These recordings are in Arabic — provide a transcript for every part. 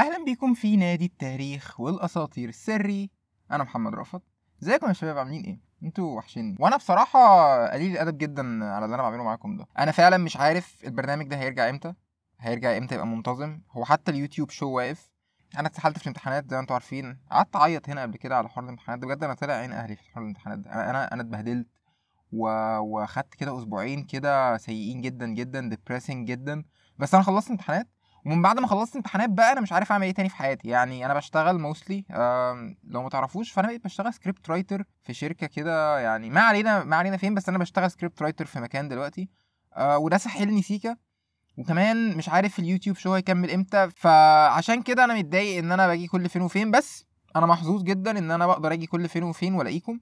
أهلا بيكم في نادي التاريخ والأساطير السري. أنا محمد رافت إزيكم يا شباب؟ عاملين إيه؟ أنتوا وحشيني وأنا بصراحة قليل الأدب جدا على اللي أنا بعمله معاكم ده. أنا فعلا مش عارف البرنامج ده هيرجع إمتى. هيرجع إمتى يبقى منتظم؟ هو حتى ال YouTube show واقف؟ أنا اتسحلت في الامتحانات زي ما أنتوا عارفين. قعدت أعيط هنا قبل كده على حوار الامتحانات ده. بجد أنا طلع عين أهلي في حوار الامتحانات ده. أنا أنا أنا اتبهدلت و... وأخدت كده أسبوعين كده سيئين جدا جدا depressing جدا. بس أنا خلصت امتحانات. ومن بعد ما خلصت امتحانات بقى أنا مش عارف أعمل إيه تاني في حياتي. يعني أنا بشتغل mostly لو ما تعرفوش فأنا بقيت بشتغل script writer في شركة كده. يعني ما علينا ما علينا فين بس أنا بشتغل script writer في مكان دلوقتي. آه وده سحلني سيكا. وكمان مش عارف ال YouTube show هيكمل إمتى. فعشان كده أنا متضايق إن أنا باجي كل فين وفين. بس أنا محظوظ جدا إن أنا بقدر أجي كل فين وفين وألاقيكم.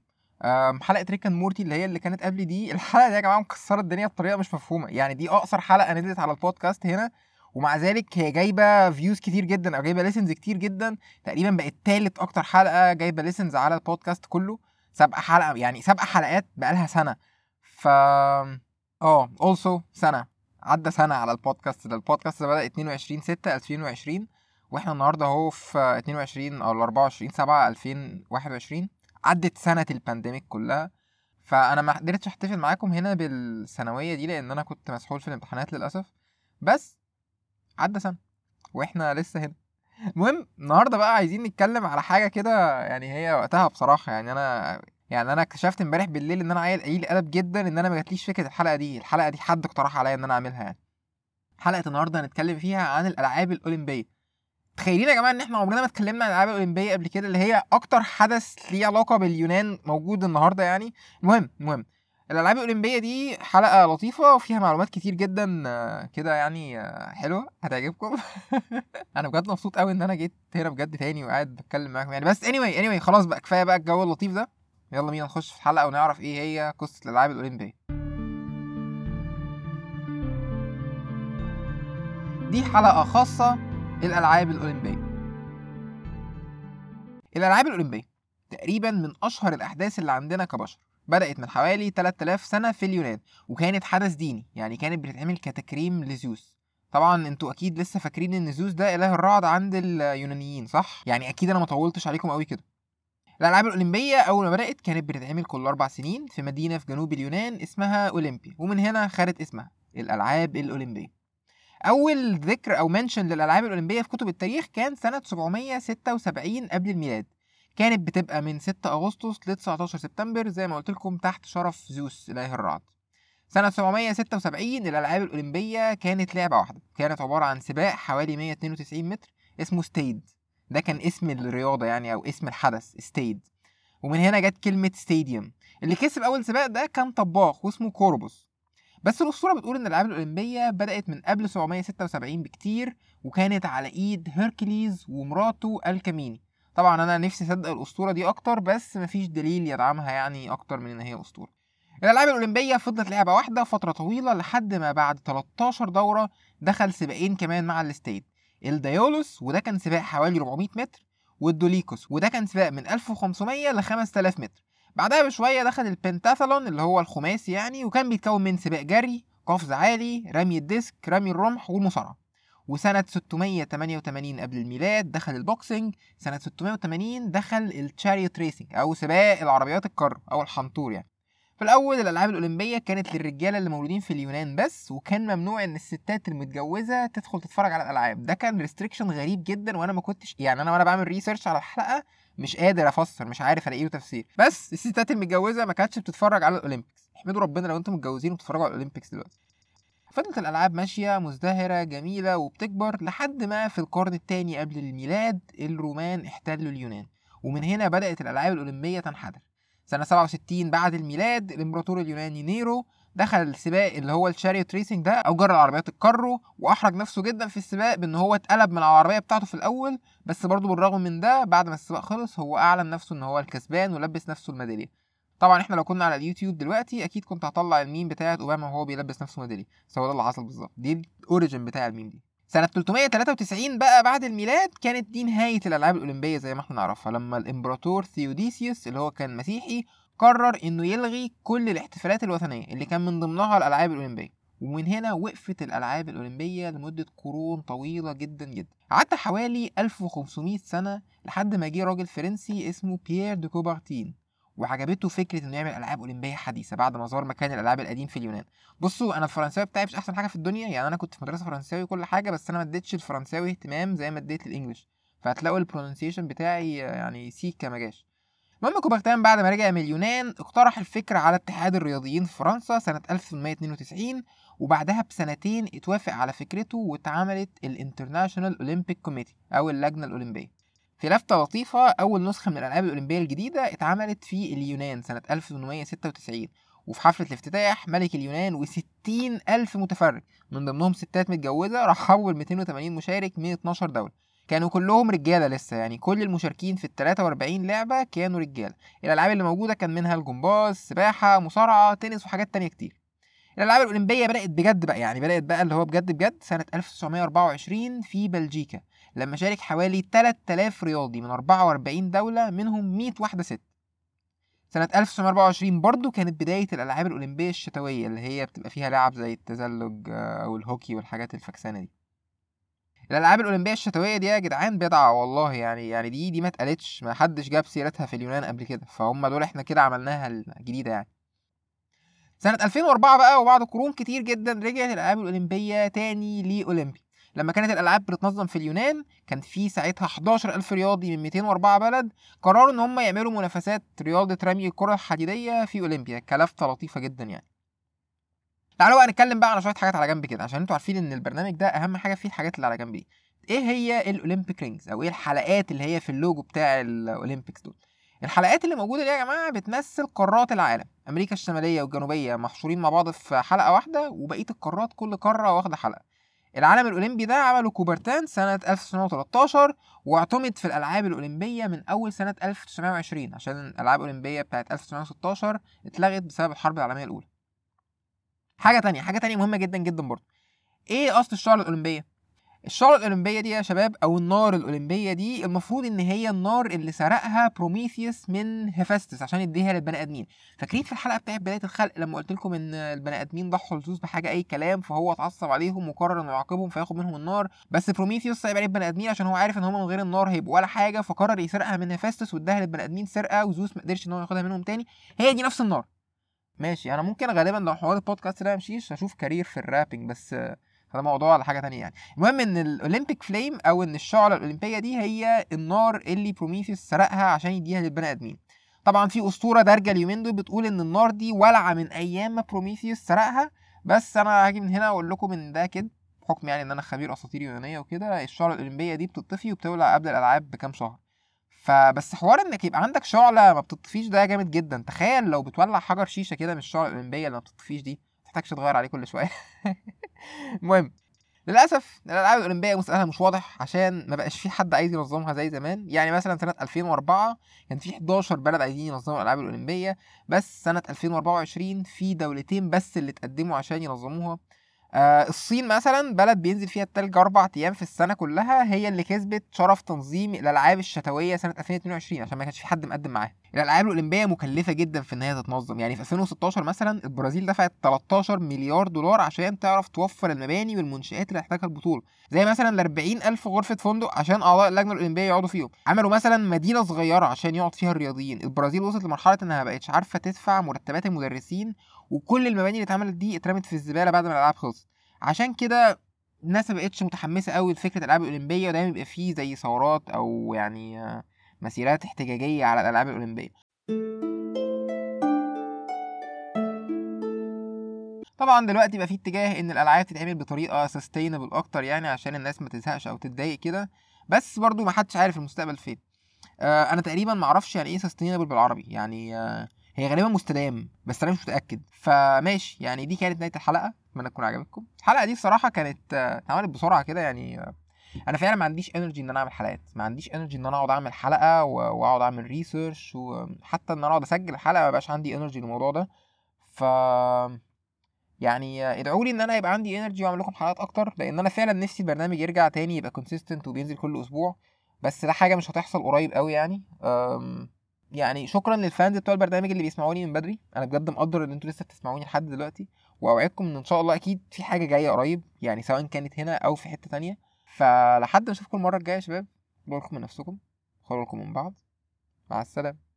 حلقة Rick and Morty اللي هي اللي كانت قبل دي الحلقة دي يا جماعة مكسرة الدنيا بطريقة مش مفهومة. يعني دي أقصر حلقة نزلت على البودكاست هنا. ومع ذلك هي جايبة views كتير جدا أو جايبة listens كتير جدا. تقريبا بقت تالت أكتر حلقة جايبة listens على البودكاست كله. سابقه حلقة يعني سابقه حلقات بقالها سنة. ف آه also سنة. عدى سنة على البودكاست ده البودكاست ده بدا 22 6 2020 وإحنا النهارده أهو في 22 أو 24 7 2021 عدت سنة ال pandemic كلها. فأنا ما قدرتش أحتفل معاكم هنا بالسنوية دي لأن أنا كنت مسحول في الامتحانات للأسف. بس عدى سنة وإحنا لسه هنا. المهم النهارده بقى عايزين نتكلم على حاجة كده يعني هي وقتها بصراحة يعني أنا يعني أنا اكتشفت امبارح بالليل إن أنا عيل قليل أدب جدا إن أنا ما جاتليش فكرة الحلقة دي. الحلقة دي حد اقترح عليا إن أنا أعملها يعني. حلقة النهارده هنتكلم فيها عن الألعاب الأولمبية. تخيلين يا جماعة إن إحنا عمرنا ما اتكلمنا عن الألعاب الأولمبية قبل كده اللي هي أكتر حدث ليه علاقة باليونان موجود النهارده يعني. المهم المهم الألعاب الأولمبية دي حلقة لطيفة وفيها معلومات كتير جدا آه، كده يعني آه، حلوة هتعجبكم. أنا بجد مبسوط قوي إن أنا جيت هنا بجد تاني وقاعد بتكلم معاكم. يعني بس anyway anyway خلاص بقى كفاية بقى الجو اللطيف ده. يلا بينا نخش في الحلقة ونعرف إيه هي قصة الألعاب الأولمبية. دي حلقة خاصة الالعاب الأولمبية. الألعاب الأولمبية تقريبا من أشهر الأحداث اللي عندنا كبشر. بدأت من حوالي 3000 سنة في اليونان وكانت حدث ديني يعني كانت بتتعمل كتكريم لزيوس. طبعا أنتوا أكيد لسه فاكرين إن زيوس ده إله الرعد عند اليونانيين صح؟ يعني أكيد أنا ما طولتش عليكم قوي كده. الألعاب الأولمبية أول ما بدأت كانت بتتعمل كل أربع سنين في مدينة في جنوب اليونان اسمها اولمبيا ومن هنا خدت اسمها الألعاب الأولمبية. أول ذكر أو منشن للألعاب الأولمبية في كتب التاريخ كان سنة 776 قبل الميلاد. كانت بتبقى من 6 أغسطس ل 19 سبتمبر زي ما قلت لكم تحت شرف زيوس اله الرعد. سنة 776 الألعاب الأولمبية كانت لعبة واحدة. كانت عبارة عن سباق حوالي 192 متر اسمه ستيد. ده كان اسم الرياضة يعني أو اسم الحدث ستيد. ومن هنا جت كلمة ستاديوم. اللي كسب أول سباق ده كان طباخ واسمه كوربوس. بس الأسطورة بتقول إن الألعاب الأولمبية بدأت من قبل 776 بكتير وكانت على إيد هيركليز ومراته الكميني طبعا أنا نفسي أصدق الأسطورة دي أكتر بس مفيش دليل يدعمها يعني أكتر من إن هي أسطورة. الألعاب الأولمبية فضلت لعبة واحدة فترة طويلة لحد ما بعد 13 دورة دخل سباقين كمان مع الستيت. الديولوس وده كان سباق حوالي 400 متر والدوليكوس وده كان سباق من 1500 ل 5000 متر. بعدها بشوية دخل ال pentathlon اللي هو الخماسي يعني وكان بيتكون من سباق جري قفز عالي رمي ال disc رمي الرمح والمصارعة. وسنة 688 قبل الميلاد دخل ال boxing سنة 680 دخل ال chariot racing أو سباق العربيات الكارو أو الحنطور يعني. في الأول الألعاب الأولمبية كانت للرجالة اللي مولودين في اليونان بس وكان ممنوع إن الستات المتجوزة تدخل تتفرج على الألعاب. ده كان restriction غريب جدا وأنا ما كنتش يعني أنا وأنا بعمل research على الحلقة مش قادر أفسر مش عارف ألاقي له تفسير. بس الستات المتجوزة ما كانتش بتتفرج على ال Olympics. احمدوا ربنا لو أنتم متجوزين وبتتفرجوا على ال Olympics دلوقتي. فضلت الألعاب ماشية مزدهرة جميلة وبتكبر لحد ما في القرن الثاني قبل الميلاد الرومان احتلوا اليونان. ومن هنا بدأت الألعاب الأولمبية تنحدر. سنة 67 بعد الميلاد الإمبراطور اليوناني نيرو دخل السباق اللي هو ال chariot racing ده أو جرى العربيات الكارو وأحرج نفسه جدا في السباق بإن هو اتقلب من العربية بتاعته في الأول. بس برضه بالرغم من ده بعد ما السباق خلص هو أعلن نفسه إن هو الكسبان ولبس نفسه الميدالية. طبعا إحنا لو كنا على اليوتيوب دلوقتي أكيد كنت هطلع الميم بتاعت أوباما وهو بيلبس نفسه ميداليه بس هو ده اللي حصل بالظبط. دي ال origin بتاع الميم دي. سنة 393 بقى بعد الميلاد كانت دي نهاية الألعاب الأولمبية زي ما إحنا نعرفها لما الإمبراطور ثيوديسيوس اللي هو كان مسيحي قرر إنه يلغي كل الاحتفالات الوثنية اللي كان من ضمنها الألعاب الأولمبية. ومن هنا وقفت الألعاب الأولمبية لمدة قرون طويلة جدا جدا. قعدت حوالي 1500 سنة لحد ما جه راجل فرنسي اسمه بيير دو كوبارتين وعجبته فكرة إنه يعمل ألعاب أولمبية حديثة بعد ما زار مكان الألعاب القديم في اليونان. بصوا أنا الفرنساوي بتاعي مش أحسن حاجة في الدنيا يعني أنا كنت في مدرسة فرنساوي كل حاجة بس أنا ما اديتش الفرنساوي اهتمام زي ما اديت ال English فهتلاقوا ال pronunciation بتاعي يعني سيكا ما جاش. المهم كوبرتان بعد ما رجع من اليونان اقترح الفكرة على اتحاد الرياضيين في فرنسا سنة 1892 وبعدها بسنتين اتوافق على فكرته واتعملت ال International Olympic Committee أو اللجنة الأولمبية. في لفتة لطيفة أول نسخة من الألعاب الأولمبية الجديدة اتعملت في اليونان سنة 1896 وفي حفلة الافتتاح ملك اليونان و60 ألف متفرج من ضمنهم ستات متجوزة رحبوا بال 280 مشارك من 12 دولة. كانوا كلهم رجالة لسه يعني كل المشاركين في ال 43 لعبة كانوا رجالة. الألعاب اللي موجودة كان منها الجمباز سباحة مصارعة تنس وحاجات تانية كتير. الألعاب الأولمبية بدأت بجد بقى يعني بدأت بقى اللي هو بجد بجد سنة 1924 في بلجيكا. لما شارك حوالي 3000 رياضي من 44 دولة منهم 100 واحدة ست. سنة 1924 برضو كانت بداية الألعاب الأولمبية الشتوية اللي هي بتبقى فيها لعب زي التزلج آه، أو الهوكي والحاجات الفكسانة دي. الألعاب الأولمبية الشتوية دي يا جدعان بدعة والله يعني يعني دي دي ما اتقالتش ما حدش جاب سيرتها في اليونان قبل كده. فهم دول إحنا كده عملناها الجديدة يعني. سنة 2004 بقى وبعد قرون كتير جدا رجعت الألعاب الأولمبية تاني لأولمبي لما كانت الألعاب بتتنظم في اليونان كان في ساعتها 11000 رياضي من 204 بلد قرروا إن هم يعملوا منافسات رياضة رمي الكرة الحديدية في أولمبيا كلفته لطيفة جدا يعني. تعالوا بقى نتكلم بقى على شوية حاجات على جنب كده عشان أنتوا عارفين إن البرنامج ده أهم حاجة فيه الحاجات اللي على جنب دي. إيه هي ال Olympic Rings؟ أو إيه الحلقات اللي هي في اللوجو بتاع ال Olympics دول؟ الحلقات اللي موجودة دي يا جماعة بتمثل قارات العالم أمريكا الشمالية والجنوبية محشورين مع بعض في حلقة واحدة وبقية القارات كل قارة واخدة حلقة. العلم الأولمبي ده عمله كوبرتان سنة 1913 واعتمد في الألعاب الأولمبية من أول سنة 1920 عشان الألعاب الأولمبية بتاعت 1916 اتلغت بسبب الحرب العالمية الأولى. حاجة تانية حاجة تانية مهمة جدا جدا برضه. إيه أصل الشعلة الأولمبية؟ الشعلة الأولمبية دي يا شباب أو النار الأولمبية دي المفروض إن هي النار اللي سرقها بروميثيوس من هيفاستس عشان يديها للبني آدمين. فاكرين في الحلقة بتاعت بداية الخلق لما قلت لكم إن البني آدمين ضحوا لزوز بحاجة أي كلام فهو اتعصب عليهم وقرر إنه يعاقبهم فياخد منهم النار. بس بروميثيوس صعب عليه البني آدمين عشان هو عارف إن هم من غير النار هيبقوا ولا حاجة فقرر يسرقها من هيفاستس واداها للبني آدمين سرقة وزوس ما قدرش إن هو ياخدها منهم تاني. هي دي نفس النار. ماشي أنا ممكن غالبا لو حوار البودكاست ده ما مشيش هشوف career في ال rapping بس فده موضوع على حاجة تانية يعني. المهم إن ال Olympic flame أو إن الشعلة الأولمبية دي هي النار اللي بروميثيوس سرقها عشان يديها للبني آدمين. طبعا في أسطورة دارجة اليومين دول بتقول إن النار دي والعة من أيام ما بروميثيوس سرقها. بس أنا هاجي من هنا وأقول لكم إن ده كده بحكم يعني إن أنا خبير أساطير يونانية وكده الشعلة الأولمبية دي بتطفي وبتولع قبل الألعاب بكام شهر. فبس حوار إنك يبقى عندك شعلة ما بتطفيش ده جامد جدا. تخيل لو بتولع حجر شيشة كده من الشعلة الأولمبية اللي ما بتطفيش دي تحتاجش تغير عليه كل شوية. المهم للأسف الألعاب الأولمبية مسألها مش واضح عشان ما بقاش في حد عايز ينظمها زي زمان. يعني مثلا سنة 2004 كان في 11 بلد عايزين ينظموا الألعاب الأولمبية بس سنة 2024 في دولتين بس اللي اتقدموا عشان ينظموها. آه الصين مثلا بلد بينزل فيها التلج أربع أيام في السنة كلها هي اللي كسبت شرف تنظيم الألعاب الشتوية سنة 2022 عشان ما كانش في حد مقدم معاها. الألعاب الأولمبية مكلفة جدا في إن هي تتنظم. يعني في 2016 مثلا البرازيل دفعت 13 مليار دولار عشان تعرف توفر المباني والمنشآت اللي هتحتاجها البطولة. زي مثلا ال 40 ألف غرفة فندق عشان أعضاء اللجنة الأولمبية يقعدوا فيهم. عملوا مثلا مدينة صغيرة عشان يقعد فيها الرياضيين. البرازيل وصلت لمرحلة إنها بقتش عارفة تدفع مرتبات المدرسين وكل المباني اللي اتعملت دي اترمت في الزبالة بعد ما الألعاب خلصت. عشان كده الناس ما بقتش متحمسة قوي لفكرة الالعاب الاولمبيه ودايما بيبقى فيه زي ثورات أو يعني مسيرات احتجاجية على الألعاب الأولمبية. طبعا دلوقتي بقى في اتجاه إن الألعاب تتعمل بطريقة sustainable أكتر يعني عشان الناس ما تزهقش أو تتضايق كده بس برضو ما حدش عارف المستقبل فين. آه أنا تقريبا ما أعرفش يعني إيه sustainable بالعربي. يعني آه هي غالبا مستدام بس أنا مش متأكد. فماشي يعني دي كانت نهاية الحلقة. أتمنى تكون عجبتكم. الحلقة دي الصراحة كانت اتعملت بسرعة كده يعني أنا فعلا ما عنديش energy إن أنا أعمل حلقات. ما عنديش energy إن أنا أقعد أعمل حلقة وأقعد أعمل research وحتى إن أنا أقعد أسجل حلقة ما بقاش عندي energy للموضوع ده. ف يعني ادعوا لي إن أنا يبقى عندي energy وأعمل لكم حلقات أكتر لأن أنا فعلا نفسي البرنامج يرجع تاني يبقى consistent وبينزل كل أسبوع. بس ده حاجة مش هتحصل قريب قوي يعني. يعني شكرا لل fans بتوع البرنامج اللي بيسمعوني من بدري. أنا بجد مقدر إن أنتوا لسه بتسمعوني لحد دلوقتي. وأوعدكم إن إن شاء الله أكيد في حاجة جاية قريب يعني سواء كانت هنا أو في حتة تانية. فلحد ما اشوفكم المرة الجاية يا شباب بالكم من نفسكم خلوا بالكم من بعض. مع السلامة.